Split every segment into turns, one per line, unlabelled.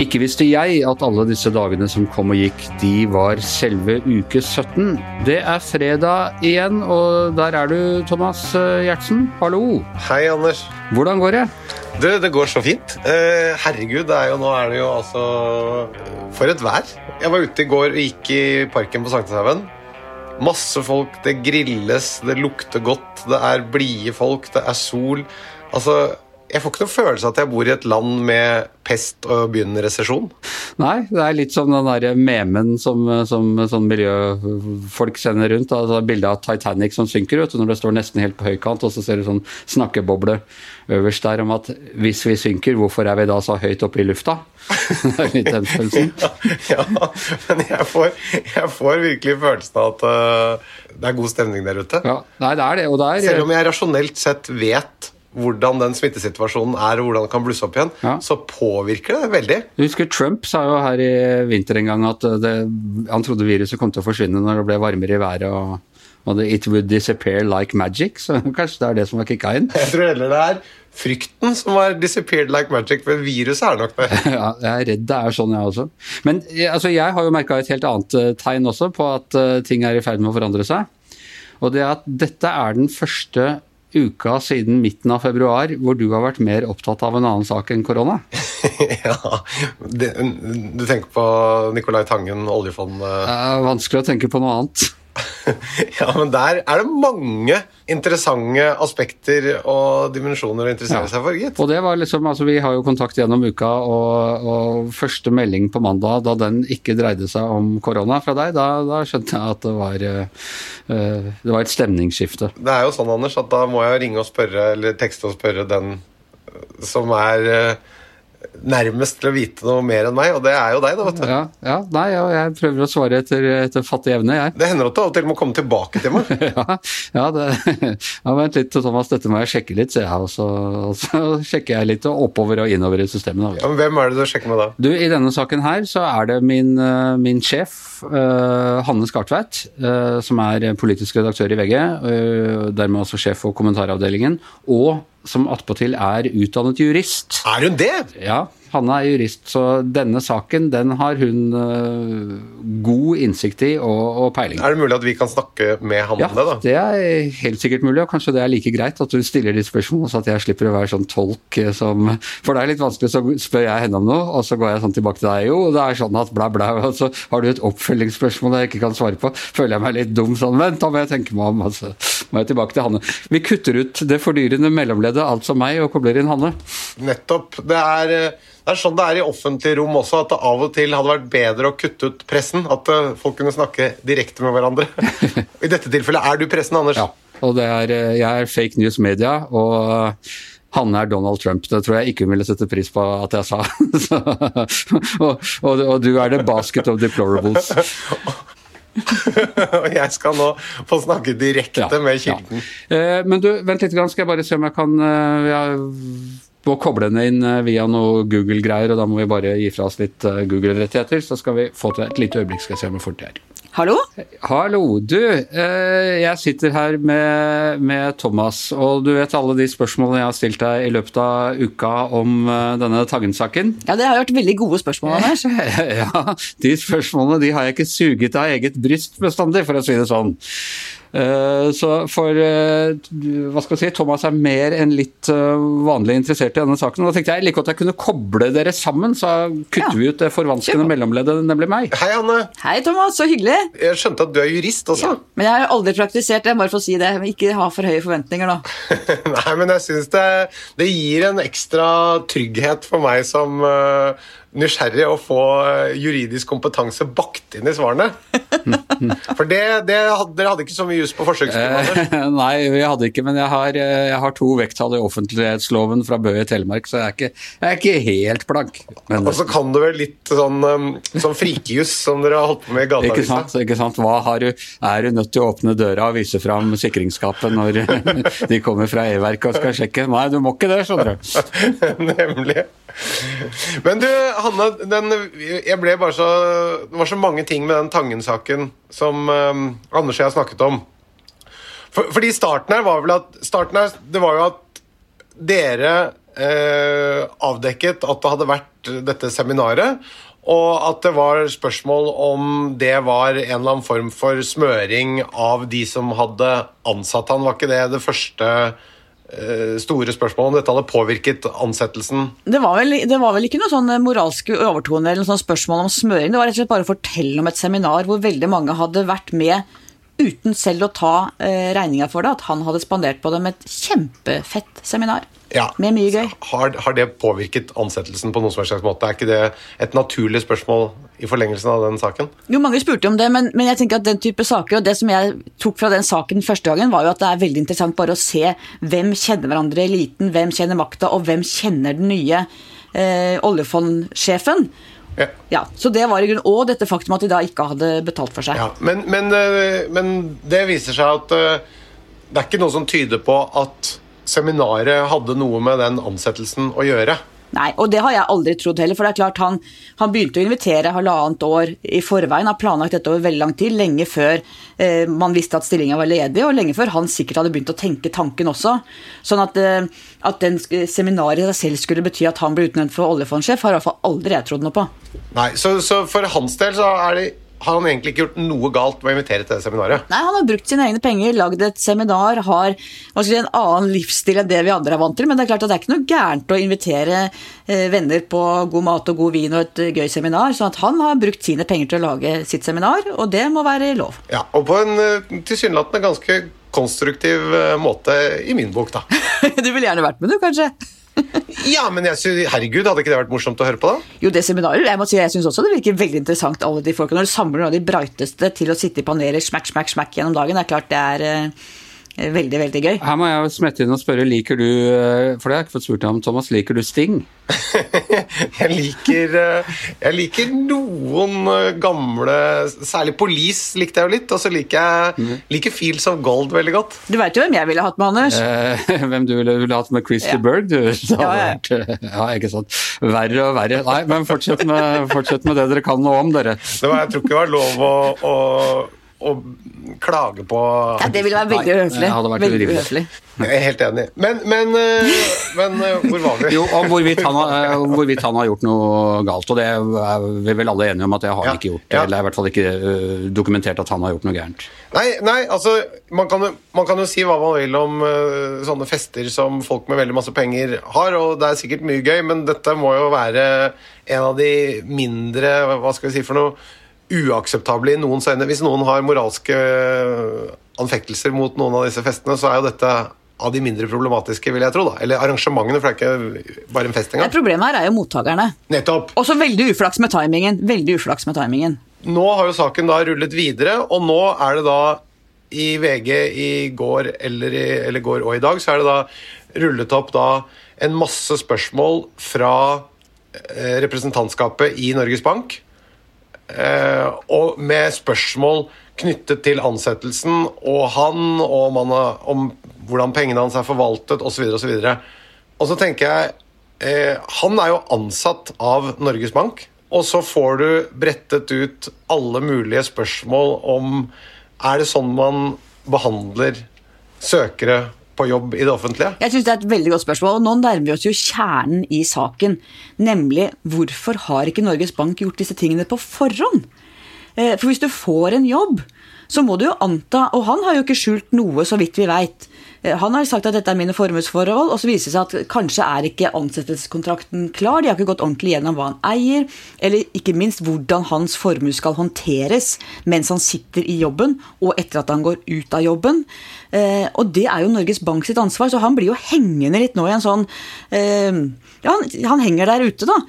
Ikke visste jeg at alle disse dagene som kom og gikk, de var selve uke 17. Det er fredag igjen, og der er du, Thomas eh, Gjertsen. Hallo.
Hei, Anders.
Hvordan går det?
Du, det går så fint. Eh, herregud, det er jo, nå er det jo altså For et vær. Jeg var ute i går og gikk i parken på Sankthanshaugen. Masse folk, det grilles, det lukter godt, det er blide folk, det er sol. Altså jeg får ikke noen følelse av at jeg bor i et land med pest og begynnende resesjon.
Nei, det er litt som den der memen som, som sånn miljøfolk sender rundt. Altså Bildet av Titanic som synker, vet du, når det står nesten helt på høykant, og så ser du sånn snakkeboble øverst der om at hvis vi synker, hvorfor er vi da så høyt oppe i lufta? det er litt den følelsen.
ja, ja, men jeg får, jeg får, virkelig følelsen av at uh, det er god stemning der ute.
Ja, nei, det er det, og det er,
Selv om jeg rasjonelt sett vet hvordan den smittesituasjonen er og hvordan den kan blusse opp igjen, ja. så påvirker det veldig.
Du husker Trump sa jo her i vinter en gang at det, han trodde viruset kom til å forsvinne når det ble varmere i været. og, og det, It would disappear like magic. Så kanskje det er det som har kicka inn?
Jeg tror heller det er frykten som har disappeared like magic, men viruset er nok det.
ja, jeg er redd det er sånn, jeg også. Men altså, jeg har jo merka et helt annet uh, tegn også på at uh, ting er i ferd med å forandre seg. Og det er at dette er den første uka siden midten av februar hvor du har vært mer opptatt av en annen sak enn korona?
ja, det, Du tenker på Nicolai Tangen, oljefondet?
Vanskelig å tenke på noe annet.
ja, men der er det mange interessante aspekter og dimensjoner å interessere ja. seg for, gitt.
Og det var liksom, altså Vi har jo kontakt gjennom uka, og, og, første melding på mandag, da den ikke dreide seg om korona fra deg, da, da skjønte jeg at det var, uh, det var et stemningsskifte.
Det er jo sånn, Anders, at da må jeg ringe og spørre, eller tekste og spørre den som er uh, nærmest til å vite noe mer enn meg, og det er jo deg, da, vet du.
Ja, ja nei, jeg prøver å svare etter, etter fattig evne, jeg.
Det hender at du av og til må komme tilbake til meg.
ja, ja, det, ja, vent litt, Thomas, dette må jeg sjekke litt, sier jeg, og så, og så sjekker jeg litt oppover og innover i systemet.
Ja, men Hvem er det du sjekker med da?
Du, I denne saken her så er det min, eh, min sjef, uh, Hanne Skartveit, uh, som er politisk redaktør i VG, uh, dermed også sjef for kommentaravdelingen, og som attpåtil er utdannet jurist.
Er hun det?
Ja, Hanne er jurist, så denne saken den har hun uh, god innsikt i og, og, peiling
Er det mulig at vi kan snakke med Hanne,
ja,
da?
det er helt sikkert mulig, og kanskje det er like greit at du stiller de spørsmålene, så at jeg slipper å være sånn tolk eh, som For det er litt vanskelig, så spør jeg henne om noe, og så går jeg sånn tilbake til deg. Jo, det er sånn at bla, bla, og så har du et oppfølgingsspørsmål jeg ikke kan svare på. Føler jeg meg litt dum sånn, vent, da må jeg tenke meg om. altså må jeg tilbake til Hanne. Vi kutter ut det fordyrende mellomleddet, altså meg, og kobler inn Hanne.
Nettopp. Det er eh, det er sånn det er i offentlige rom også, at det av og til hadde vært bedre å kutte ut pressen. At eh, folk kunne snakke direkte med hverandre. I dette tilfellet er du pressen, Anders.
Ja, og er, eh, jeg er fake news media. og Hanne er Donald Trump. Det tror jeg ikke hun ville sette pris på at jeg sa. og, og, og, du er the basket of deplorables.
og jeg skal nå få snakke direkte ja, med kilden.
Ja. Eh, men du, vent litt, skal jeg bare se om jeg kan jeg må koble den inn eh, via noe Google-greier, og da må vi bare gi fra oss litt eh, Google-rettigheter. Så skal vi få til et lite øyeblikk, skal jeg se om jeg får til her.
Hallo?
Hallo. Du, eh, jeg sitter her med, med, Thomas, og du vet alle de spørsmålene jeg har stilt deg i løpet av uka om denne Tangen-saken?
Ja, det har vært veldig gode spørsmål, Anders.
ja, de spørsmålene de har jeg ikke suget av eget bryst bestandig, for å si det sånn. Eh, så for eh, hva skal jeg si, Thomas er mer enn litt eh, vanlig interessert i denne saken. Da tenkte jeg like godt jeg kunne koble dere sammen, så kutter ja. vi ut det forvanskende mellomleddet, nemlig meg.
Hei, Anne.
Hei, Thomas. Så hyggelig.
Jeg skjønte at du er jurist også. Ja.
Men jeg har aldri praktisert det, bare for å si det. Ikke ha for høye forventninger, nå.
Nei, men jeg syns det, det, gir en ekstra trygghet for meg som uh, nysgjerrig å få eh, juridisk kompetanse bakt inn i svarene. For det, det, Dere hadde ikke så mye jus på forsøksprøven?
Eh, nei, vi hadde ikke, men jeg har, eh, jeg har to vekttall i offentlighetsloven fra Bø i Telemark, så jeg er ikke, jeg er ikke helt blank.
Og så kan du vel litt sånn, sånn frikejus som dere har holdt på med i
gata? Ikke sant. ikke sant? Hva har du, er du nødt til å åpne døra og vise fram sikringsskapet når de kommer fra E-verket og skal sjekke? Nei, du må ikke det, skjønner du.
Nemlig. Men du, Hanne, den, jeg ble bare så, det var så mange ting med den Tangen-saken som um, Anders og jeg snakket om. For, fordi starten her var vel at her, Det var jo at dere eh, avdekket at det hadde vært dette seminaret, og at det var spørsmål om det var en eller annen form for smøring av de som hadde ansatt han. Var ikke det det første eh, store spørsmål om dette hadde påvirket ansettelsen?
Det var, vel, det var vel ikke noe sånn moralsk overtone eller noe sånn spørsmål om smøring. Det var rett og slett bare å fortelle om et seminar hvor veldig mange hadde vært med uten selv å ta eh, regninga for det, at han hadde spandert på dem et kjempefett seminar.
Ja.
Med mye gøy.
Har, har det påvirket ansettelsen på noen slags måte? Er ikke det et naturlig spørsmål i forlengelsen av den saken?
Jo, mange spurte om det, men, men jeg tenker at den type saker, og det som jeg tok fra den saken første gangen, var jo at det er veldig interessant bare å se hvem kjenner hverandre i eliten, hvem kjenner makta, og hvem kjenner den nye eh, oljefondsjefen.
Ja.
Ja, så det var i grunn, Og dette faktum at de da ikke hadde betalt for seg.
Ja, men, men, eh, men det viser seg at eh, det er ikke noe som tyder på at seminaret hadde noe med den ansettelsen å gjøre.
Nei, og det har jeg aldri trodd heller. For det er klart han, han begynte å invitere halvannet år i forveien, har planlagt dette over veldig lang tid, lenge før eh, man visste at stillinga var ledig, og lenge før han sikkert hadde begynt å tenke tanken også. Sånn at, eh, at den seminaret i seg selv skulle bety at han ble utnevnt for oljefondsjef, har i hvert fall aldri jeg trodd noe på.
Nei, så, så for hans del så er det, har han egentlig ikke gjort noe galt med å invitere til det seminaret.
Nei, han har brukt sine egne penger, lagd et seminar, har si, en annen livsstil enn det vi andre er vant til. Men det er klart at det er ikke noe gærent å invitere eh, venner på god mat og god vin og et eh, gøy seminar. Så at han har brukt sine penger til å lage sitt seminar, og det må være lov.
Ja, Og på en eh, tilsynelatende ganske konstruktiv måte i min bok, da.
du ville gjerne vært med, du, kanskje?
Ja, men jeg synes, herregud, hadde ikke det vært morsomt å høre på, da?
Jo, det seminaret, jeg må si, jeg synes også det virker veldig interessant, alle de folkene. Når du samler noen av de brighteste til å sitte i paneler smack, smack, smack gjennom dagen, det er klart det er eh, veldig, veldig gøy.
Her må jeg smette inn og spørre, liker du eh, For det har jeg ikke fått spurt deg om, Thomas. Liker du Sting?
Jeg liker, eh, jeg liker noen eh, gamle Særlig Police likte jeg jo litt, og så liker jeg liker Fields of Gold veldig godt.
Du veit jo hvem jeg ville hatt med, Anders?
Eh, hvem du ville, ville hatt med Christy
Ja.
Berg, du?
Ja, ja.
vært, eh, ja, ikke sant. Verre og verre. Nei, men fortsett med, fortsett med det dere kan noe om, dere.
Det var, jeg tror ikke det var lov å, å, å klage på
Ja, det ville vært veldig uhøflig.
det hadde vært
Veldig uhøflig.
Jeg er helt enig. Men, men, eh, men eh, hvor var vi?
Jo, om hvorvidt han, har, eh, hvorvidt han har gjort noe galt. Og det er vi vel alle enige om at det har han
Ja,
ikke gjort.
ja.
Eller er i hvert fall ikke dokumentert at han har gjort noe gærent.
Nei, nei altså, man kan, man kan jo si hva man vil om sånne fester som folk med veldig masse penger har, og det er sikkert mye gøy, men dette må jo være en av de mindre Hva skal vi si for noe uakseptable i noens øyne. Hvis noen har moralske eh, anfektelser mot noen av disse festene, så er jo dette av de mindre problematiske, vil jeg tro. da. Eller arrangementene, for det er ikke bare en fest engang.
Problemet her er jo mottakerne.
Nettopp.
Også veldig uflaks med timingen. Veldig uflaks med timingen.
Nå har jo saken da rullet videre, og nå er det da i VG i går eller, i, eller går og i dag, så er det da rullet opp da en masse spørsmål fra eh, representantskapet i Norges Bank. Eh, og med spørsmål knyttet til ansettelsen og han, og om, han om hvordan pengene hans er forvaltet osv. Og, så videre. og så tenker jeg eh, Han er jo ansatt av Norges Bank, og så får du brettet ut alle mulige spørsmål om Er det sånn man behandler søkere på jobb i det offentlige?
Jeg synes Det er et veldig godt spørsmål, og nå nærmer vi oss jo kjernen i saken. Nemlig hvorfor har ikke Norges Bank gjort disse tingene på forhånd? Eh, For hvis du får en jobb, så må du jo anta Og han har jo ikke skjult noe, så vidt vi veit. Han har sagt at dette er mine formuesforhold, og så viser det seg at kanskje er ikke ansettelseskontrakten klar. De har ikke gått ordentlig gjennom hva han eier, eller ikke minst hvordan hans formue skal håndteres mens han sitter i jobben, og etter at han går ut av jobben. Eh, og det er jo Norges Bank sitt ansvar, så han blir jo hengende litt nå i en sånn eh, Ja, han, henger der ute, da.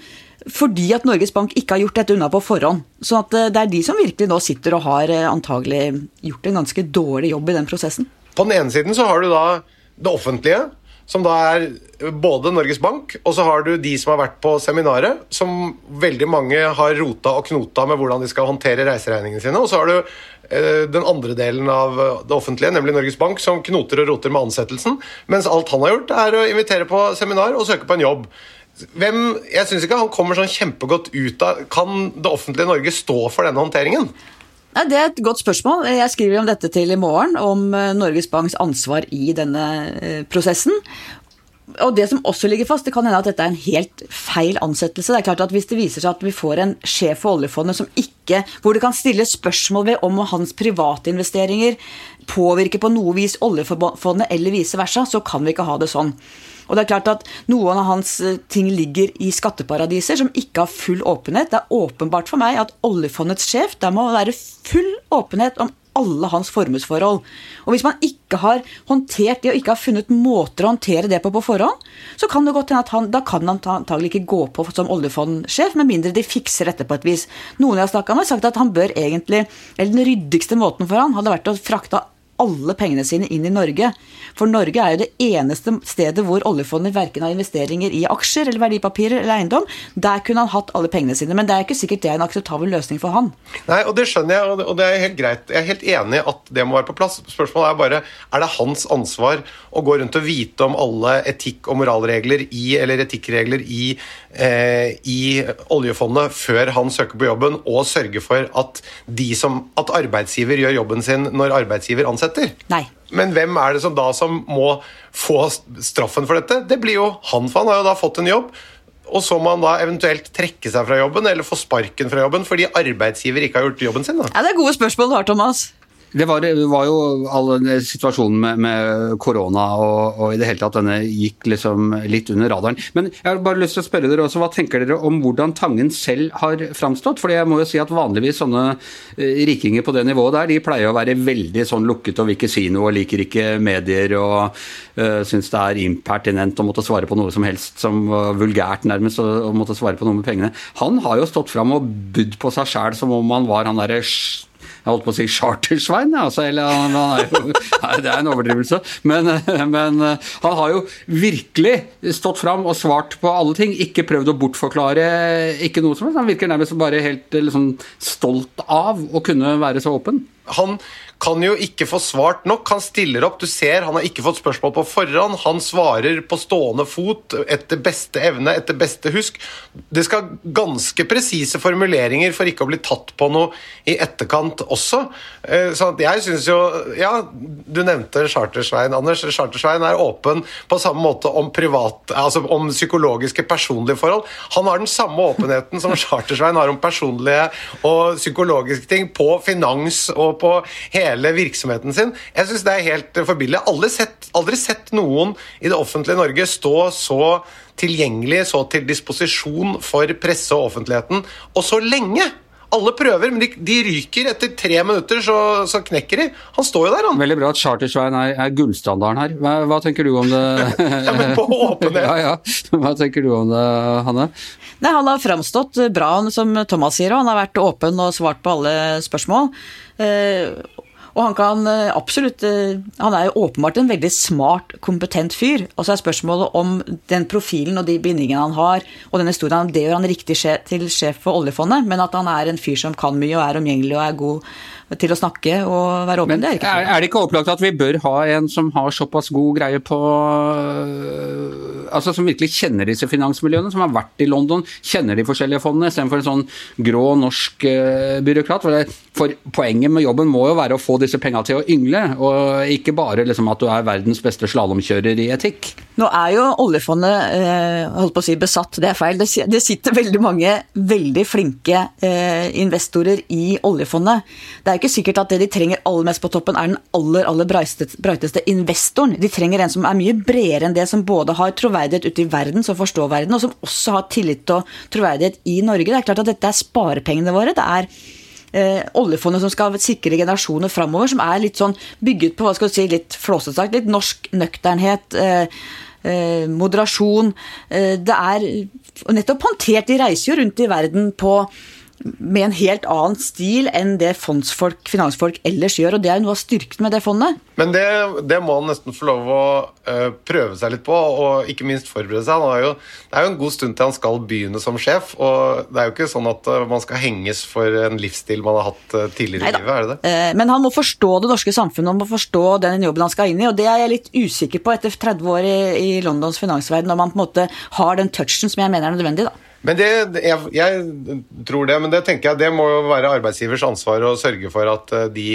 Fordi at Norges Bank ikke har gjort dette unna på forhånd. Så eh, det er de som virkelig nå sitter og har eh, antagelig gjort en ganske dårlig jobb i den prosessen.
På den ene siden så har du da det offentlige, som da er både Norges Bank, og så har du de som har vært på seminaret, som veldig mange har rota og knota med hvordan de skal håndtere reiseregningene sine. Og så har du eh, den andre delen av det offentlige, nemlig Norges Bank, som knoter og roter med ansettelsen, mens alt han har gjort, er å invitere på seminar og søke på en jobb. Hvem, jeg syns ikke han kommer sånn kjempegodt ut av Kan det offentlige Norge stå for denne håndteringen?
Nei, Det er et godt spørsmål. Jeg skriver om dette til i morgen, om eh, Norges Banks ansvar i denne eh, prosessen. Og det som også ligger fast, det kan hende at dette er en helt feil ansettelse. Det er klart at Hvis det viser seg at vi får en sjef for oljefondet som ikke, hvor det kan stilles spørsmål ved om hans private investeringer påvirker på noe vis oljefondet eller vice versa, så kan vi ikke ha det sånn. Og det er klart at Noen av hans eh, ting ligger i skatteparadiser som ikke har full åpenhet. Det er åpenbart for meg at oljefondets sjef der må være full åpenhet om alle hans formuesforhold. Og hvis man ikke har håndtert det, og ikke har funnet måter å håndtere det på på forhånd, så kan det godt hende at han da kan han antagelig ikke gå på som oljefondsjef, med mindre de fikser dette på et vis. Noen jeg har snakka med, har sagt at han bør egentlig, eller den ryddigste måten for han hadde vært å frakte alle pengene sine inn i Norge. For Norge er jo det eneste stedet hvor oljefondet verken har investeringer i aksjer eller verdipapirer eller eiendom. Der kunne han hatt alle pengene sine. Men det er ikke sikkert det er en akseptabel løsning for han.
Nei, og det skjønner jeg, og det er helt greit. Jeg er helt enig i at det må være på plass. Spørsmålet er bare er det hans ansvar å gå rundt og vite om alle etikk- og moralregler i, eller etikkregler i, eh, i oljefondet før han søker på jobben, og sørge for at, som, at arbeidsgiver gjør jobben sin når arbeidsgiver ansetter?
Nei.
Men hvem er det som da som må få straffen for dette? Det blir jo han, for han har jo da fått en jobb. Og så må han da eventuelt trekke seg fra jobben eller få sparken fra jobben fordi arbeidsgiver ikke har gjort jobben sin. da.
Ja, Det er gode spørsmål du har, Thomas.
Det var, var, jo all situasjonen med, med korona og, og, i det hele tatt denne gikk liksom litt under radaren. Men jeg har bare lyst til å spørre dere også, hva tenker dere om hvordan Tangen selv har framstått? For jeg må jo si at vanligvis sånne eh, rikinger på det nivået der, de pleier å være veldig sånn lukket og vil ikke si noe og liker ikke medier og uh, syns det er impertinent å måtte svare på noe som helst som uh, vulgært nærmest å måtte svare på noe med pengene. Han har jo stått fram og budd på seg sjæl som om han var han derre jeg holdt på å si chartersvein, altså, eller han, han er jo, Det er en overdrivelse. Men, men, han har jo virkelig stått fram og svart på alle ting. Ikke prøvd å bortforklare ikke noe som helst. Han virker nærmest bare helt liksom, stolt av å kunne være så åpen.
Han kan jo ikke få svart nok. Han stiller opp, du ser han har ikke fått spørsmål på forhånd. Han svarer på stående fot etter beste evne, etter beste husk. Det skal ganske presise formuleringer for ikke å bli tatt på noe i etterkant også. Eh, så jeg syns jo Ja, du nevnte Chartersvein, Anders. Chartersvein er åpen på samme måte om privat, altså om psykologiske, personlige forhold. Han har den samme åpenheten som Chartersvein har om personlige og psykologiske ting på finans og på hele virksomheten sin. Jeg syns det er helt forbilledlig. Aldri, aldri sett noen i det offentlige Norge stå så tilgjengelig, så til disposisjon for presse og offentligheten, og så lenge. Alle prøver, men de, de ryker. Etter tre minutter så, så, knekker de. Han står jo der, han.
Veldig bra at Chartersveien er, er gullstandarden her. Hva, hva, tenker du om det?
ja, men på åpenhet.
ja, ja. Hva tenker du om det, Hanne?
Nei, Han har framstått bra, som Thomas sier, og han har vært åpen og svart på alle spørsmål. Eh, og han kan eh, absolutt eh, Han er jo åpenbart en veldig smart, kompetent fyr. Og så er spørsmålet om den profilen og de bindingene han har, og den historien, det gjør han riktig til sjef for oljefondet, men at han er en fyr som kan mye og er omgjengelig og er god til å snakke og være åpen. Men, det er, ikke
er, er det ikke opplagt at vi bør ha en som har såpass god greie på øh, Altså som virkelig kjenner disse finansmiljøene, som har vært i London, kjenner de forskjellige fondene, istedenfor en sånn grå norsk uh, byråkrat. For, det, for, poenget med jobben må jo være å få disse penga til å yngle, og ikke bare liksom at du er verdens beste slalåmkjører i etikk.
Nå er jo oljefondet eh, holdt på å si besatt, det er feil. Det sitter veldig mange veldig flinke eh, investorer i oljefondet. Det er ikke sikkert at det de trenger aller mest på toppen, er den aller aller brighteste investoren. De trenger en som er mye bredere enn det, som både har troverdighet ute i verden, som forstår verden, og som også har tillit og troverdighet i Norge. Det er klart at dette er sparepengene våre. det er Eh, oljefondet som skal sikre generasjoner framover, som er litt sånn bygget på hva skal du si, litt flåsete sagt, litt norsk nøkternhet. Eh, eh, moderasjon. Eh, det er nettopp håndtert. De reiser jo rundt i verden på med en helt annen stil enn det fondsfolk, finansfolk ellers gjør. og Det er jo noe av styrken med det fondet.
Men det, det må han nesten få lov å uh, prøve seg litt på, og ikke minst forberede seg. Jo, det er jo en god stund til han skal begynne som sjef, og det er jo ikke sånn at uh, man skal henges for en livsstil man har hatt uh, tidligere Neida. i livet, er det
det? men han må forstå det norske samfunnet, han må forstå den jobben han skal inn i, og det er jeg litt usikker på etter 30 år i, i Londons finansverden, om han på en måte har den touchen som jeg mener er nødvendig. da.
Men det, jeg, jeg tror det, men det tenker jeg det må jo være arbeidsgivers ansvar å sørge for at eh, de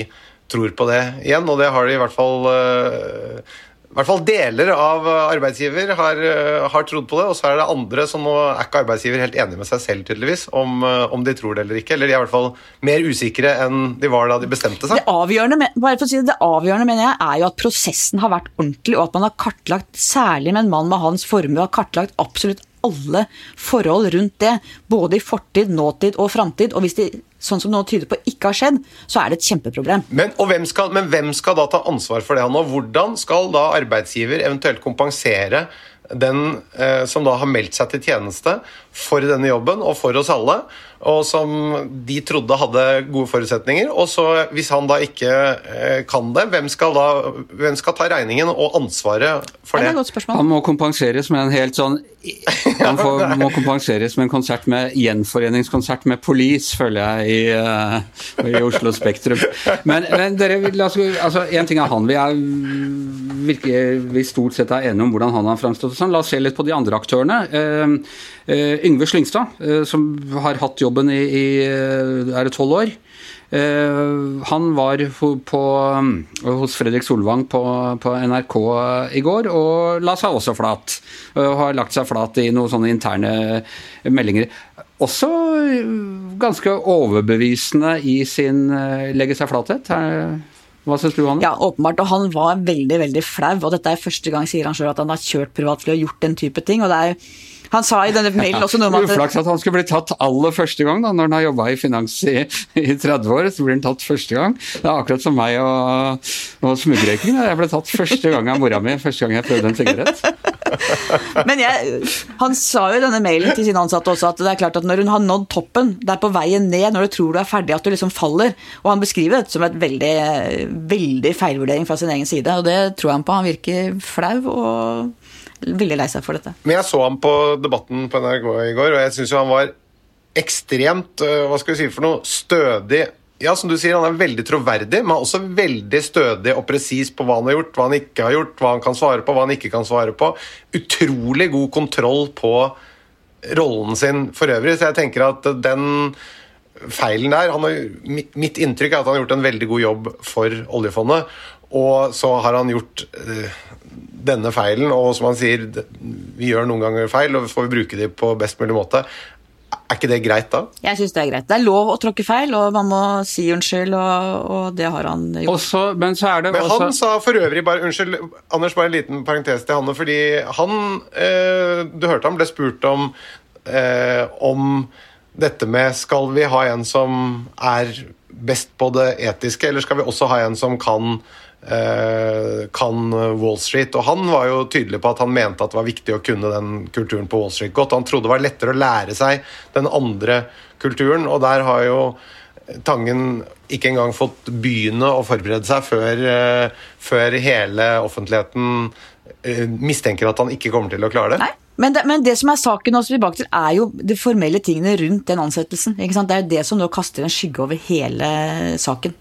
tror på det igjen, og det har de i hvert fall eh, i hvert fall deler av arbeidsgiver har, eh, har, trodd på det, og så er det andre som nå er ikke arbeidsgiver helt enig med seg selv, tydeligvis, om, om, de tror det eller ikke. Eller de er i hvert fall mer usikre enn de var da de bestemte seg.
Det avgjørende, bare for å si det, det avgjørende mener jeg, er jo at prosessen har vært ordentlig, og at man har kartlagt, særlig med en mann med hans formue, har kartlagt absolutt alle forhold rundt det. Både i fortid, nåtid og framtid. Og hvis de sånn som nå tyder på ikke har skjedd, så er det et kjempeproblem.
Men, hvem skal, men hvem skal da ta ansvar for det nå? Hvordan skal da arbeidsgiver eventuelt kompensere den eh, som da har meldt seg til tjeneste for denne jobben og for oss alle, og som de trodde hadde gode forutsetninger. Og så, hvis han da ikke eh, kan det, hvem skal da hvem skal ta regningen og ansvaret for det?
det
han må kompenseres med en helt sånn Han får, må kompenseres med en konsert med gjenforeningskonsert med Police, føler jeg, i, uh, i Oslo Spektrum. Men, men dere, altså, en ting er han. Vi, er, virker, vi stort sett er enige om hvordan han har framstått. Sånn. La oss se litt på de andre aktørene. Uh, Yngve Slyngstad, som har hatt jobben i, i er det tolv år. Han var på, hos Fredrik Solvang på, på, NRK i går og la seg også flat. Og har lagt seg flat i noen sånne interne meldinger. Også ganske overbevisende i sin legge seg flathet. Hva syns du, Anne?
Ja, åpenbart. Og han var veldig, veldig flau. Og dette er første gang, sier han sjøl, at han har kjørt privatfly og gjort den type ting. og det er jo han sa i denne mailen også noe om
at Uflaks at han skulle bli tatt aller første gang, da, når han har jobba i finans i, i, 30 år. Så blir han tatt første gang. Det er akkurat som meg og, og smuggrøyking. Jeg ble tatt første gang av mora mi første gang jeg prøvde en sigarett.
Men jeg, han sa jo i denne mailen til sine ansatte også at det er klart at når hun har nådd toppen, det er på veien ned, når du tror du er ferdig, at du liksom faller. Og han beskriver det som et veldig, veldig feilvurdering fra sin egen side, og det tror jeg han på. Han virker flau og veldig lei seg for dette.
Men jeg så ham på Debatten på NRK i går, og jeg syns jo han var ekstremt øh, hva skal vi si for noe, stødig. Ja, som du sier, Han er veldig troverdig, men også veldig stødig og presis på hva han har gjort, hva han ikke har gjort, hva han kan svare på, hva han ikke kan svare på. Utrolig god kontroll på rollen sin for øvrig, så jeg tenker at den feilen der har, Mitt inntrykk er at han har gjort en veldig god jobb for oljefondet, og så har han gjort øh, denne feilen, og som han sier, vi gjør noen ganger feil, og får vi bruke de på best mulig måte. Er ikke det greit da?
Jeg syns det er greit. Det er lov å tråkke feil, og man må si unnskyld, og, og det har han gjort.
Også, men så er det
men
også...
han sa for øvrig bare Unnskyld, Anders, bare en liten parentes til Hanne. Fordi han eh, Du hørte han ble spurt om, eh, om dette med Skal vi ha en som er best på det etiske, eller skal vi også ha en som kan Eh, kan Wall Street. Og han var jo tydelig på at han mente at det var viktig å kunne den kulturen på Wall Street godt. Han trodde det var lettere å lære seg den andre kulturen, og der har jo Tangen ikke engang fått begynne å forberede seg før, eh, før hele offentligheten eh, mistenker at han ikke kommer til å klare det.
Nei. Men det, men det, som er saken også tilbake til, er jo de formelle tingene rundt den ansettelsen. Det er jo det som nå kaster en skygge over hele saken.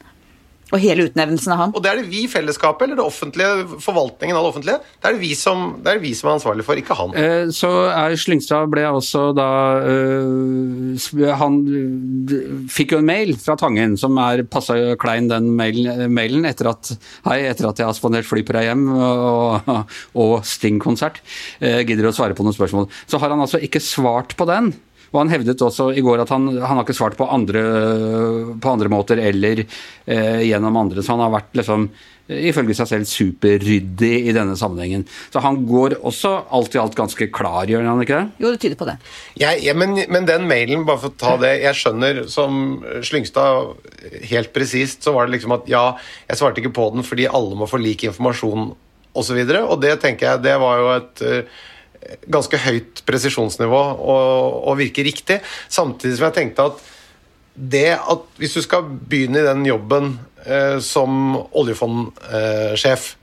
Og hele utnevnelsen av ham.
Og det er det vi i fellesskapet, eller det offentlige, forvaltningen av det offentlige, det er det vi som, det er, vi som er ansvarlig for, ikke han.
Eh, så er Slyngstad ble også da øh, Han fikk jo en mail fra Tangen som er passa klein, den mailen, mailen, etter at Hei, etter at jeg har spandert fly på deg hjem og, og Sting-konsert. Eh, gidder å svare på noen spørsmål. Så har han altså ikke svart på den. Og han hevdet også i går at han, han har ikke svart på andre, på andre måter eller eh, gjennom andre. Så han har vært liksom ifølge seg selv superryddig i denne sammenhengen. Så han går også alt i alt ganske klar, gjør han ikke det?
Jo, det tyder på det.
Jeg, ja, men, men, den mailen, bare for å ta det Jeg skjønner som Slyngstad helt presist, så var det liksom at ja, jeg svarte ikke på den fordi alle må få lik informasjon osv. Og, så videre, og det tenker jeg, det var jo et uh, ganske høyt presisjonsnivå og, og virker riktig. Samtidig som jeg tenkte at det at hvis du skal begynne i den jobben eh, som oljefondsjef, eh,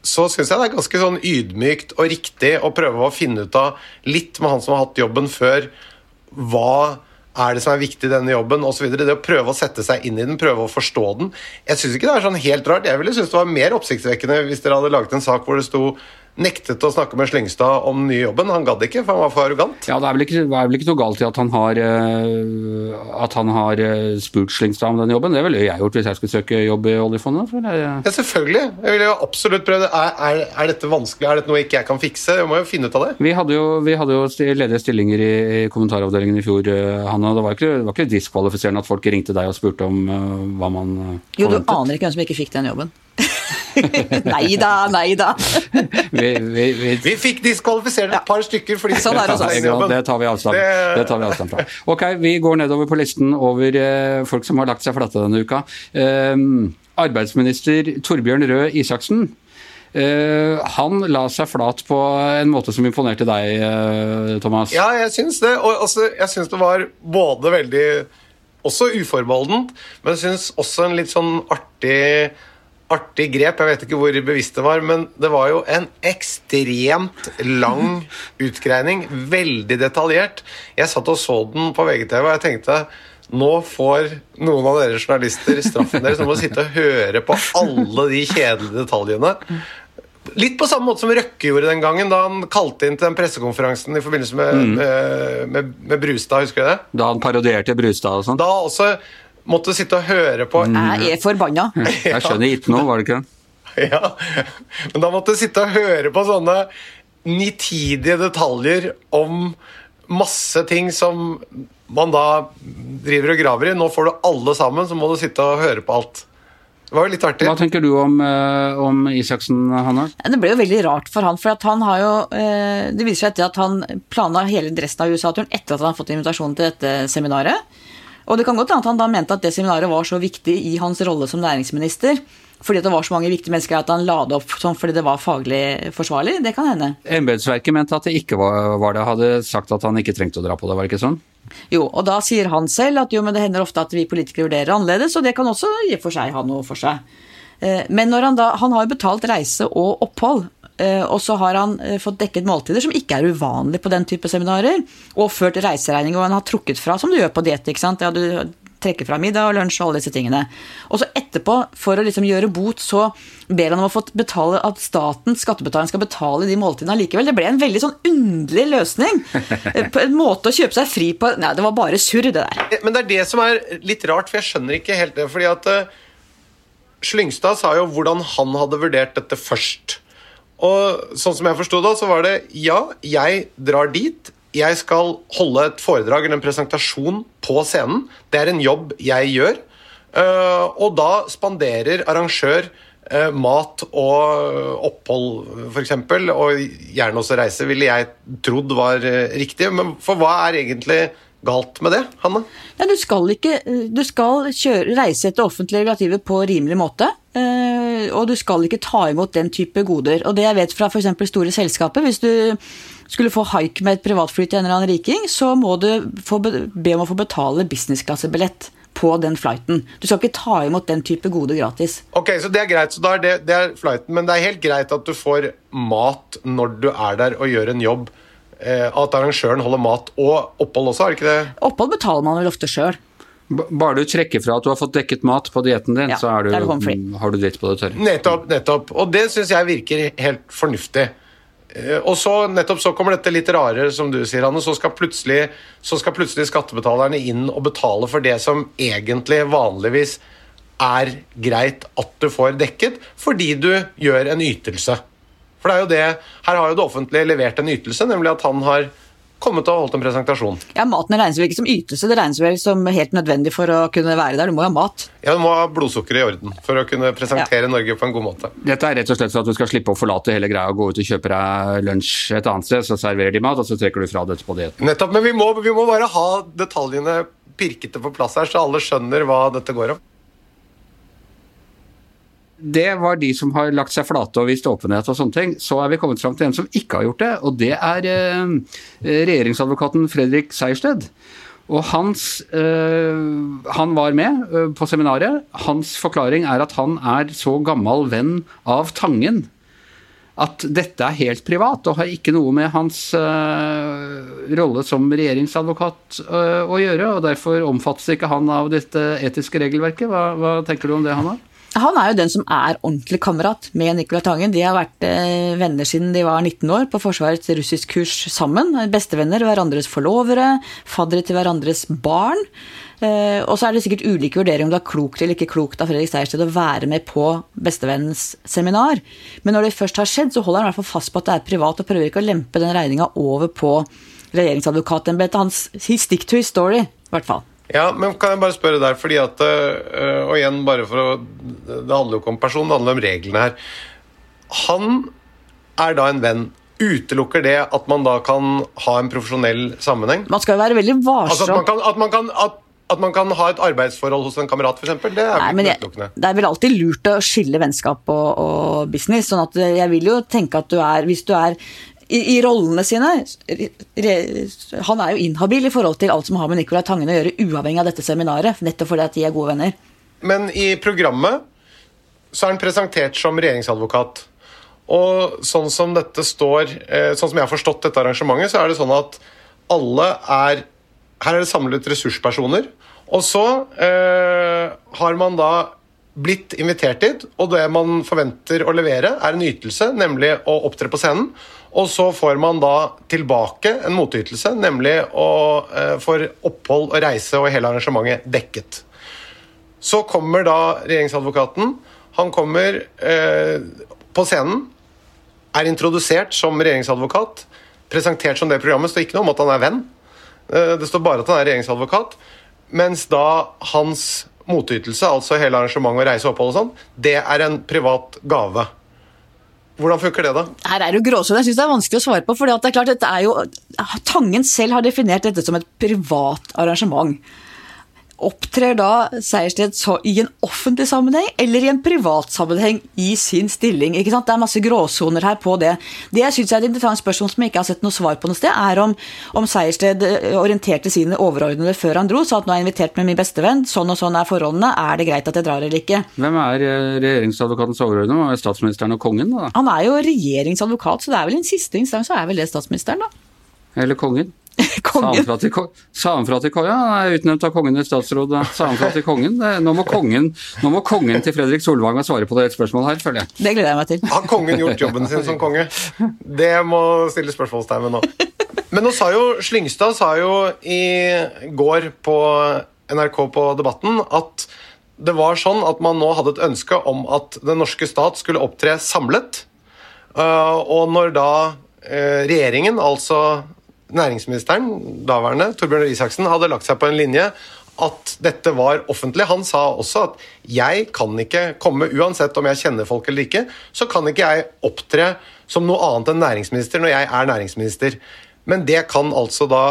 så syns jeg det er ganske sånn ydmykt og riktig å prøve å finne ut av litt med han som har hatt jobben før, hva er det som er viktig i denne jobben, osv. Det å prøve å sette seg inn i den, prøve å forstå den. Jeg syns ikke det er sånn helt rart. Jeg ville synes det var mer oppsiktsvekkende hvis dere hadde laget en sak hvor det sto nektet å snakke med Slyngstad om den nye jobben. Han gadd ikke, for han var for arrogant.
Ja, Det er vel ikke, er vel ikke noe galt i at han har, uh, at han har uh, spurt Slyngstad om den jobben. Det ville jeg gjort hvis jeg skulle søke jobb i oljefondet. Jeg...
Ja, selvfølgelig. Jeg ville jo absolutt prøvd. Er, er, er, dette vanskelig? Er dette noe ikke jeg kan fikse? Jeg må jo finne ut av det.
Vi hadde jo, vi hadde jo ledige stillinger i, i kommentaravdelingen i fjor, uh, Hanna. Det var ikke, det var ikke diskvalifiserende at folk ringte deg og spurte om hva man
Jo, du aner ikke hvem som ikke fikk den jobben. nei da, nei da.
vi, vi, vi,
vi, fikk diskvalifisert et par stykker fordi
sånn er det,
det tar vi avstand, det... tar vi avstand fra. Ok, vi går nedover på listen over eh, folk som har lagt seg flate denne uka. Eh, arbeidsminister Torbjørn Røe Isaksen. Uh, han la seg flat på en måte som imponerte deg, uh, Thomas?
Ja, jeg syns det. Og altså, jeg syns det var både veldig Også uforbeholdent, men jeg syns også en litt sånn artig artig grep. Jeg vet ikke hvor bevisst det var, men det var jo en ekstremt lang utgreining. Veldig detaljert. Jeg satt og så den på VGTV, og jeg tenkte nå får noen av dere journalister straffen deres. Nå må sitte og høre på alle de kjedelige detaljene. Litt på samme måte som Røkke gjorde den gangen, da han kalte inn til den pressekonferansen i forbindelse med, mm. med, med, med Brustad. husker du det?
Da han parodierte Brustad og sånn?
Da også måtte sitte og høre på
mm. Jeg er forbanna.
Jeg skjønner ikke noe, var det ikke?
Ja, men da måtte jeg sitte og høre på sånne nitidige detaljer om masse ting som man da driver og graver i. Nå får du alle sammen, så må du sitte og høre på alt. Det var jo litt artig.
Hva tenker du om, uh, om Isaksen, Hanna?
Det ble jo veldig rart for han. For han har jo uh, Det viser seg etter at han planla hele resten av USA-turen etter at han har fått invitasjon til dette seminaret. Og det kan godt hende at han da mente at det seminaret var så viktig i hans rolle som næringsminister fordi det var så mange viktige mennesker at han la det opp sånn fordi det var faglig forsvarlig. Det kan hende.
Embetsverket mente at det ikke var, var det, hadde sagt at han ikke trengte å dra på det, var det ikke sånn?
Jo, og da sier han selv at jo, men det hender ofte at vi politikere vurderer annerledes, og det kan også i og for seg ha noe for seg. Eh, men når han da Han har jo betalt reise og opphold, og så har han eh, fått dekket måltider, som ikke er uvanlig på den type seminarer. Og ført reiseregninger, og han har trukket fra, som du gjør på diett. Ja, du trekker fra middag og lunsj og alle disse tingene. Og så etterpå, for å liksom gjøre bot, så ber han om å få betale at staten, skattebetaleren, skal betale de måltidene allikevel. Det ble en veldig sånn underlig løsning. Eh, på en måte å kjøpe seg fri på Nei, det var bare surr, det der.
Men det er det som er litt rart, for jeg skjønner ikke helt det. fordi at Slyngstad sa jo hvordan han hadde vurdert dette først. Og sånn som jeg forsto det, så var det ja, jeg drar dit. Jeg skal holde et foredrag eller en presentasjon på scenen. Det er en jobb jeg gjør. Eh, og da spanderer arrangør eh, mat og opphold, f.eks., og gjerne også reise, ville jeg trodd var eh, riktig. Men for hva er egentlig galt med det, Hanne?
Ja, du skal, ikke, du skal kjøre, reise etter offentlige regulativer på rimelig måte. Eh, og du skal ikke ta imot den type goder. Og det jeg vet fra f.eks. store selskaper, hvis du skulle få haik med et privatfly til en eller annen riking, så må du be om å få betale businessklassebillett på den flighten. Du skal ikke ta imot den type gode gratis.
Ok, så Det er greit, så da er det, det er flighten, men det er helt greit at du får mat når du er der og gjør en jobb Eh, at arrangøren holder mat og opphold også, er det ikke det?
Opphold betaler man vel ofte sjøl.
Bare du trekker fra at du har fått dekket mat på dietten din, ja, så du, har du dritt på det tørre.
Nettopp. nettopp. Og det syns jeg virker helt fornuftig. Eh, og så, nettopp så kommer dette litt rare, som du sier, Anne. Så skal, plutselig, så skal plutselig skattebetalerne inn og betale for det som egentlig vanligvis er greit at du får dekket, fordi du gjør en ytelse. For det er jo det, Her har jo det offentlige levert en ytelse, nemlig at han har kommet og holdt en presentasjon.
Ja, Maten regnes vel ikke som ytelse, det regnes vel som helt nødvendig for å kunne være der. Du må ha mat.
Ja, du må ha blodsukkeret i orden for å kunne presentere ja. Norge på en god måte.
Dette er rett og slett for at du skal slippe å forlate hele greia og gå ut og kjøpe deg lunsj et annet sted, så serverer de mat, og så trekker du fra dette på dietten.
Nettopp, men vi må, vi må bare ha detaljene pirkete på plass her, så alle skjønner hva dette går om
det var de som har lagt seg flate og vist åpenhet og sånne ting. Så er vi kommet fram til en som ikke har gjort det, og det er eh, regjeringsadvokaten Fredrik Sejersted. Og hans, øh, Han var med øh, på seminaret. Hans forklaring er at han er så gammel venn av Tangen at dette er helt privat og har ikke noe med hans øh, rolle som regjeringsadvokat å gjøre. og Derfor omfattes ikke han av dette etiske regelverket. Hva, hva tenker du om det, Hanna?
Han er jo den som er ordentlig kamerat med Nicolai Tangen. De har vært eh, venner siden de var 19 år, på Forsvarets russiskkurs sammen. Bestevenner, hverandres forlovere, faddere til hverandres barn. Eh, og så er det sikkert ulike vurderinger om det er klokt eller ikke klokt av Fredrik Sejersted å være med på bestevennens seminar. Men når det først har skjedd, så holder han i hvert fall fast på at det er privat, og prøver ikke å lempe den regninga over på regjeringsadvokatembetet. Hans stick to his story, i hvert fall.
Ja, men kan jeg bare spørre der, fordi at øh, Og igjen, bare for å Det handler jo ikke om person, det handler om reglene her. Han er da en venn. Utelukker det at man da kan ha en profesjonell sammenheng?
Man skal jo være veldig
Altså at man kan, at man kan, at, at man kan ha et arbeidsforhold hos en kamerat, f.eks.? Det er
Nei,
utelukkende?
det er vel alltid lurt å skille vennskap og, og business. sånn at jeg vil jo tenke at du er Hvis du er i, rollene sine Han er jo inhabil i forhold til alt som har med Nicolai Tangen å gjøre, uavhengig av dette seminaret. Nettopp fordi at de er gode venner.
Men i programmet så er han presentert som regjeringsadvokat. Og sånn som dette står, eh, sånn som jeg har forstått dette arrangementet, så er det sånn at alle er Her er det samlet ressurspersoner. Og så eh, har man da blitt invitert dit, og det man forventer å levere, er en ytelse, nemlig å opptre på scenen. Og så får man da tilbake en motytelse, nemlig å eh, få opphold og reise og hele arrangementet dekket. Så kommer da regjeringsadvokaten. Han kommer eh, på scenen, er introdusert som regjeringsadvokat, presentert som det programmet. Står ikke noe om at han er venn. Eh, det står bare at han er regjeringsadvokat. Mens da hans motytelse, altså hele arrangementet og reise og opphold og sånn, det er en privat gave. Hvordan funker det, da?
Her er jo gråsone. Jeg syns det er vanskelig å svare på. For det er klart, dette er jo Tangen selv har definert dette som et privat arrangement. Opptrer da Sejersted i en offentlig sammenheng eller i en privat sammenheng i sin stilling? ikke sant? Det er masse gråsoner her på det. Det jeg synes er et interessant spørsmål som jeg ikke har sett noe svar på noe sted, er om, om Sejersted eh, orienterte sine overordnede før han dro, sa at nå er jeg invitert med min bestevenn, sånn og sånn er forholdene, er det greit at jeg drar eller ikke?
Hvem er eh, regjeringsadvokatens overordnede? Er Statsministeren og kongen, da?
Han er jo regjeringsadvokat, så det er vel en siste instans så er vel det statsministeren, da.
Eller kongen? Sa
Kongen.
han fra til, ko- sa han fra til kongen? Ja, han er utnevnt av kongen i statsråd. Sa han fra til kongen? Det, nå, må kongen nå må kongen til Fredrik Solvang svare på det spørsmålet her, føler jeg.
Det gleder jeg meg til.
Har kongen gjort jobben sin som konge? Det må stille spørsmålstegn ved nå. Men nå sa jo Slyngstad sa jo i går på NRK på Debatten at det var sånn at man nå hadde et ønske om at den norske stat skulle opptre samlet. Uh, og når da uh, regjeringen, altså næringsministeren, daværende, Torbjørn Røe Isaksen, hadde lagt seg på en linje at dette var offentlig. Han sa også at jeg kan ikke komme, uansett om jeg kjenner folk eller ikke, så kan ikke jeg opptre som noe annet enn næringsminister når jeg er næringsminister. Men det kan altså da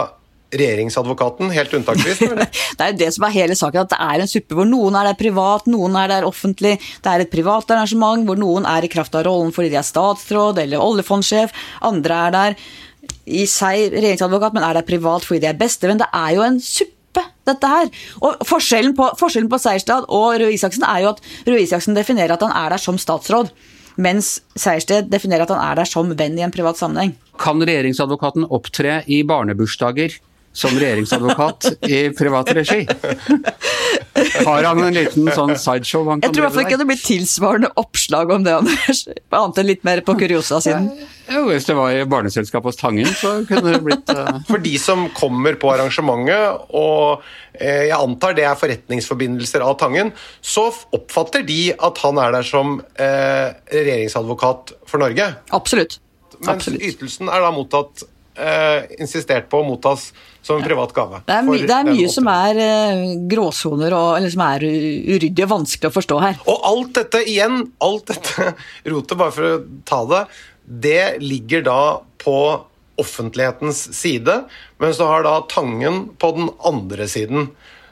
regjeringsadvokaten, helt unntaksvis.
Det er jo det som er hele saken, at det er en suppe hvor noen er der privat, noen er der offentlig. Det er et privat arrangement hvor noen er i kraft av rollen fordi de er statsråd eller oljefondsjef. Andre er der i seg regjeringsadvokat, men er der privat fordi de er bestevenn. Det er jo en suppe, dette her. Og forskjellen på, forskjellen på Seierstad og Røe Isaksen er jo at Røe Isaksen definerer at han er der som statsråd. Mens Sejersted definerer at han er der som venn i en privat sammenheng.
Kan regjeringsadvokaten opptre i barnebursdager som regjeringsadvokat i privat regi? Har han en liten sånn sideshow han
Jeg tror i hvert fall ikke det blir tilsvarende oppslag om det, Anders. Annet enn litt mer på kuriosa-siden.
Jo, hvis det var i barneselskapet hos Tangen, så kunne det blitt uh...
For de som kommer på arrangementet, og eh, jeg antar det er forretningsforbindelser av Tangen, så oppfatter de at han er der som eh, regjeringsadvokat for Norge.
Absolutt.
Mens
Absolutt.
ytelsen er da mottatt eh, insistert på å mottas som en privat gave.
Det er, my det er mye som er eh, gråsoner og eller som er uryddig og vanskelig å forstå her.
Og alt dette igjen, alt dette rotet, bare for å ta det, det ligger da på offentlighetens side, mens du har da Tangen på den andre siden.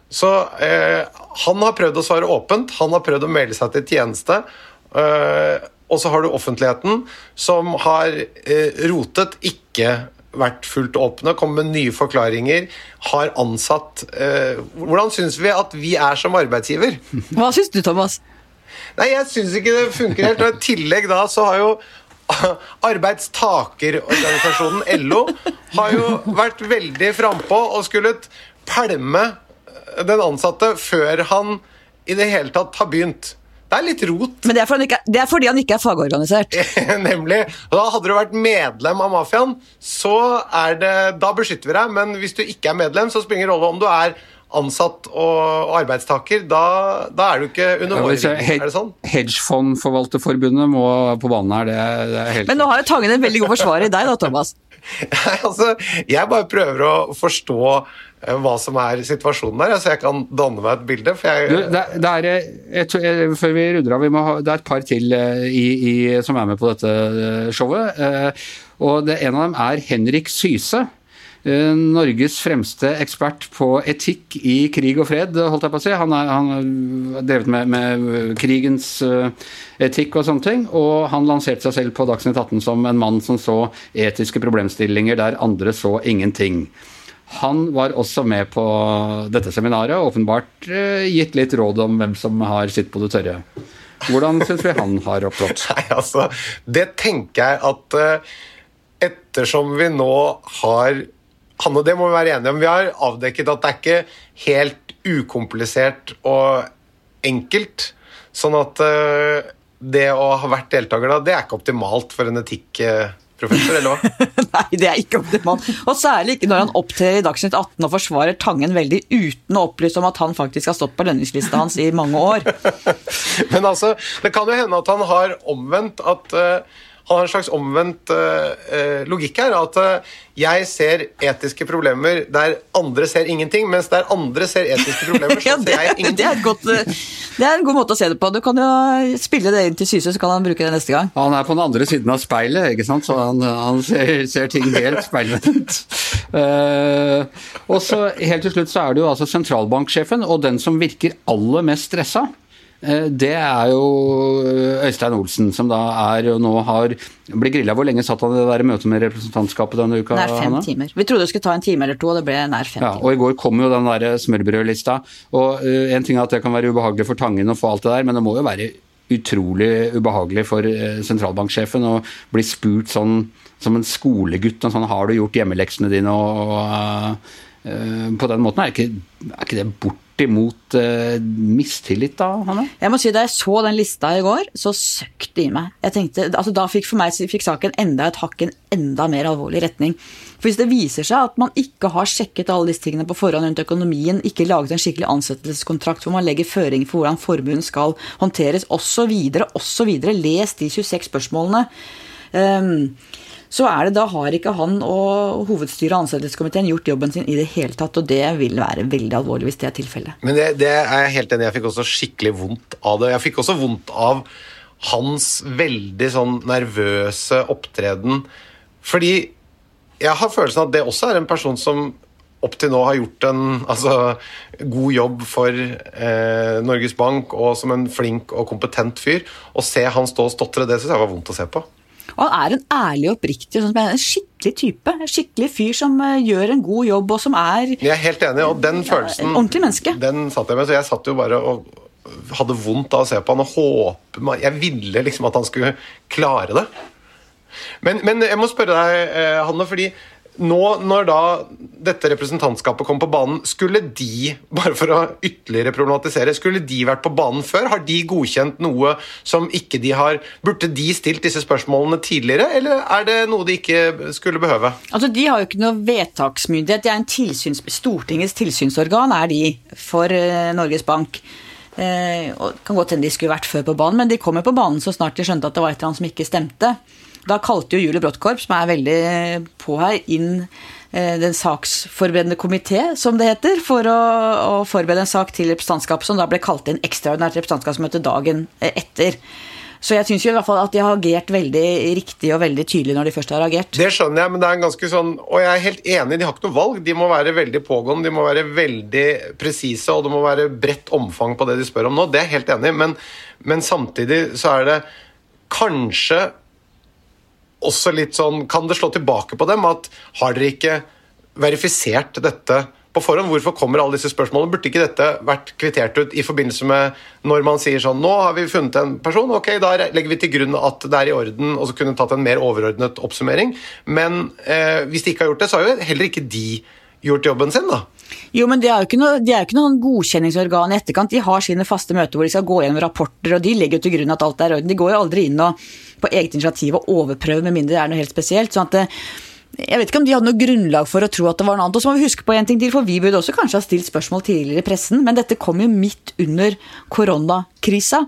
Så eh, han har prøvd å svare åpent, han har prøvd å melde seg til tjeneste. Eh, og så har du offentligheten, som har eh, rotet, ikke vært fullt åpne, kommet med nye forklaringer, har ansatt eh, Hvordan syns vi at vi er som arbeidsgiver?
Hva syns du, Thomas?
Nei, jeg syns ikke det funker helt. Og I tillegg da så har jo arbeidstakerorganisasjonen LO har jo vært veldig frampå og skulle pælme den ansatte før han i det hele tatt har begynt. Det er litt rot.
Men det er, ikke, det er fordi han ikke er fagorganisert.
Nemlig. Og da hadde du vært medlem av mafiaen, så er det Da beskytter vi deg, men hvis du ikke er medlem, så spiller det ingen rolle om du er ansatt og arbeidstaker. Da, da er du ikke under vår
Ja,
Er det sånn?
Hedgefondforvalterforbundet må på banen her, det det er helt
Men nå har jo Tangen en veldig god forsvarer i deg, da, Thomas.
Nei, altså, jeg bare prøver å forstå hva som er situasjonen der, så jeg kan danne meg et bilde. Jeg,
Du, det, det er, jeg, tror- jeg, før vi runder av, det er et par til eh, i, i, som er med på dette eh, showet. eh, Og det, en av dem er Henrik Syse. eh, Norges fremste ekspert på etikk i krig og fred, holdt jeg på å si. Han har drevet med, med krigens eh, etikk og sånne ting. Og han lanserte seg selv på Dagsnytt 18 som en mann som så etiske problemstillinger der andre så ingenting. Han var også med på dette seminaret og åpenbart eh, gitt litt råd om hvem som har sitt på det tørre. Hvordan syns vi han har opptrådt?
Nei, altså, det tenker jeg at eh, ettersom vi nå har Han og det må vi være enige om. Vi har avdekket at det er ikke helt ukomplisert og enkelt. Sånn at eh, det å ha vært deltaker da, det er ikke optimalt for en etikkprofessor, eller hva?
Nei, det er ikke optimalt. Og særlig ikke når han opptrer i Dagsnytt 18 og forsvarer Tangen veldig uten å opplyse om at han faktisk har stått på lønningslista hans i mange år.
Men altså, det kan jo hende at han har omvendt at han har en slags omvendt eh, eh, logikk her. At eh, jeg ser etiske problemer der andre ser ingenting, mens der andre ser etiske problemer, så
Ja,
ser
jeg
jeg
det,
ingenting.
er godt, det er en god måte å se det på. Du kan jo spille det inn til Syse, så kan han bruke det neste gang.
Han er på den andre siden av speilet, ikke sant? så han, han ser, ser ting helt speilvendt. uh, og så helt til slutt så er det jo altså sentralbanksjefen, og den som virker aller mest stressa. Eh, Det er jo Øystein Olsen, som da er og nå har Ble grilla. Hvor lenge satt han i det der møtet med representantskapet denne uka?
Nær fem
Hanna?
timer. Vi trodde det skulle ta en time eller to, og det ble nær fem
Ja,
timer.
og i går kom jo den der smørbrødlista. Og eh, en ting er at det kan være ubehagelig for Tangen å få alt det der, men det må jo være utrolig ubehagelig for eh, sentralbanksjefen å bli spurt sånn som en skolegutt og sånn Har du gjort hjemmeleksene dine? og, og uh, På den måten er ikke, er ikke det bortimot uh, mistillit, da, Hanne?
Jeg må si Da jeg så den lista i går, så søkte det i meg. Jeg tenkte, altså Da fikk for meg fikk saken enda et hakk i en enda mer alvorlig retning. For Hvis det viser seg at man ikke har sjekket alle disse tingene på forhånd rundt økonomien, ikke laget en skikkelig ansettelseskontrakt hvor man legger føringer for hvordan formuen skal håndteres, osv., osv., les de 26 spørsmålene. ehm, så er det da har ikke han og hovedstyret og ansettelseskomiteen gjort jobben sin i det hele tatt, og det vil være veldig alvorlig hvis det er tilfellet.
Men det, det er jeg helt enig i. Jeg fikk også skikkelig vondt av det. Jeg fikk også vondt av hans veldig sånn nervøse opptreden. Fordi jeg har følelsen av at det også er en person som opp til nå har gjort en altså, god jobb for eh, Norges Bank og som en flink og kompetent fyr. Å se han stå og stotre, det syns jeg var vondt å se på.
Og han er en ærlig og oppriktig sånn en skikkelig type. En skikkelig fyr som eh, gjør en god jobb, og som er
Jeg er helt enig, og den følelsen
ja, ordentlig menneske.
Den satt jeg med, så jeg satt jo bare og hadde vondt av å se på han og håpe Jeg ville liksom at han skulle klare det. Men, men jeg må spørre deg, eh, Hanne, fordi nå når da dette representantskapet kom på banen, skulle de, bare for å ytterligere problematisere, skulle de vært på banen før? Har de godkjent noe som ikke de har Burde de stilt disse spørsmålene tidligere, eller er det noe de ikke skulle behøve?
Altså, De har jo ikke noe vedtaksmyndighet. De er en tilsyns, Stortingets tilsynsorgan er de for eh, Norges Bank. Eh, og det kan godt hende de skulle vært før på banen, men de kom jo på banen så snart de skjønte at det var et eller annet som ikke stemte. Da kalte jo Julie Bråttkorp, som er veldig på her, inn eh, den saksforberedende komité, som det heter, for å, å forberede en sak til representantskapet, som da ble kalt inn ekstraordinært representantskapsmøte dagen eh, etter. Så jeg syns i hvert fall at de har agert veldig riktig og veldig tydelig når de først har agert.
Det skjønner jeg, men det er en ganske sånn Og jeg er helt enig, de har ikke noe valg. De må være veldig pågående, de må være veldig presise, og det må være bredt omfang på det de spør om nå. Det er jeg helt enig i, men, men samtidig så er det kanskje også litt sånn Kan det slå tilbake på dem at har dere ikke verifisert dette på forhånd? Hvorfor kommer alle disse spørsmålene? Burde ikke dette vært kvittert ut i forbindelse med når man sier sånn Nå har vi funnet en person, ok, da legger vi til grunn at det er i orden, og så kunne tatt en mer overordnet oppsummering. Men eh, hvis de ikke har gjort det, så har jo heller ikke de gjort jobben sin, da.
Jo, men de er jo ikke noe, jo ikke noen godkjenningsorgan i etterkant. De har sine faste møter hvor de skal gå gjennom rapporter, og de legger til grunn at alt er i orden. De går jo aldri inn og på eget initiativ og overprøve, med mindre det er noe helt spesielt. sånn at det, jeg vet ikke om de hadde noe grunnlag for å tro at det var noe annet. Og så må vi huske på en ting til, for vi burde også kanskje ha stilt spørsmål tidligere i pressen, men dette kom jo midt under koronakrisa.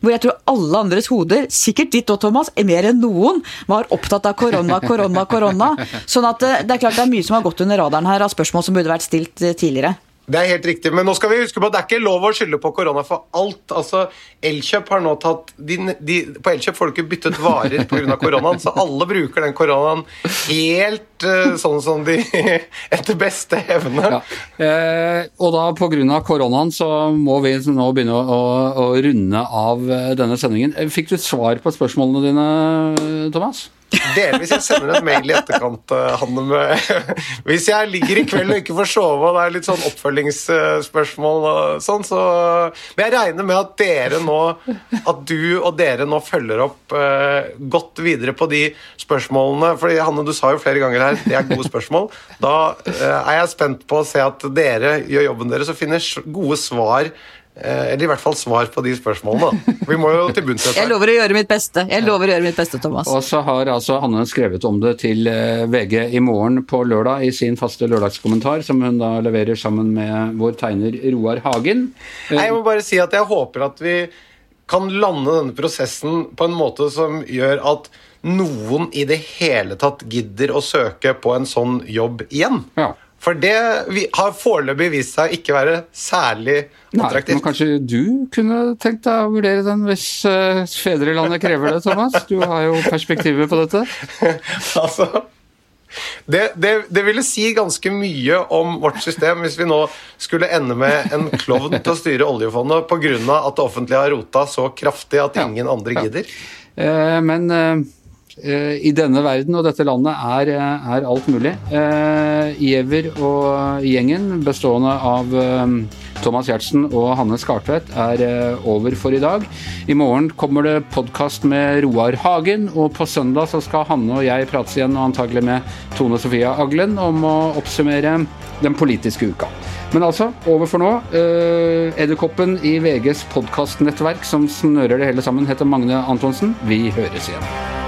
Hvor jeg tror alle andres hoder, sikkert ditt og Thomas, mer enn noen, var opptatt av korona, korona, korona. Sånn at eh, det er klart det er mye som har gått under radaren her av spørsmål som burde vært stilt eh, tidligere.
Det er helt riktig, men nå skal vi huske på at det er ikke lov å skylde på korona for alt. Altså, Elkjøp har nå tatt de, de, På Elkjøp får du ikke byttet varer pga. koronaen, så alle bruker den koronaen helt uh, sånn som de etter beste evne.
Ja. Eh, og da pga. koronaen så må vi nå begynne å, å, runde av eh, denne sendingen. Fikk du svar på spørsmålene dine, Thomas?
Delvis. Jeg sender en mail i etterkant, eh, Hanne. Med, hvis jeg ligger i kveld og ikke får sove, og det er litt sånn oppfølgingsspørsmål og sånn, så Men jeg regner med at dere nå At du og dere nå følger opp uh, godt videre på de spørsmålene. fordi Hanne, du sa jo flere ganger her det er gode spørsmål. Da uh, er jeg spent på å se at dere gjør jobben deres og finner gode svar eller i hvert fall svar på de spørsmålene. Vi må jo til bunns i
Jeg lover å gjøre mitt beste. Jeg lover å gjøre mitt beste, Thomas.
Og så har altså Hanne skrevet om det til eh, VG i morgen på lørdag i sin faste lørdagskommentar, som hun da leverer sammen med vår tegner Roar Hagen.
Jeg må bare si at jeg håper at vi kan lande denne prosessen på en måte som gjør at noen i det hele tatt gidder å søke på en sånn jobb igjen.
Ja.
For det har foreløpig vist seg ikke være særlig attraktivt.
Nei, men kanskje du kunne tenkt deg å vurdere den hvis uh, fedrelandet krever det, Thomas? Du har jo perspektiver på dette.
altså... Det, det, det, ville si ganske mye om vårt system hvis vi nå skulle ende med en klovn til å styre oljefondet pga. at det offentlige har rota så kraftig at ingen andre gidder.
Ja. Eh, men eh, Eh, i denne verden og dette landet er, eh, er alt mulig. Eh, Giæver og gjengen, bestående av Thomas Giertsen og Hanne Skartvedt, er over for i dag. I morgen kommer det podkast med Roar Hagen, og på søndag så skal Hanne og jeg prates igjen, og antagelig med Tone Sofia Aglen, om å oppsummere den politiske uka. Men altså, over for nå. Edderkoppen i VGs podkastnettverk som snører det hele sammen, heter Magne Antonsen. Vi høres igjen.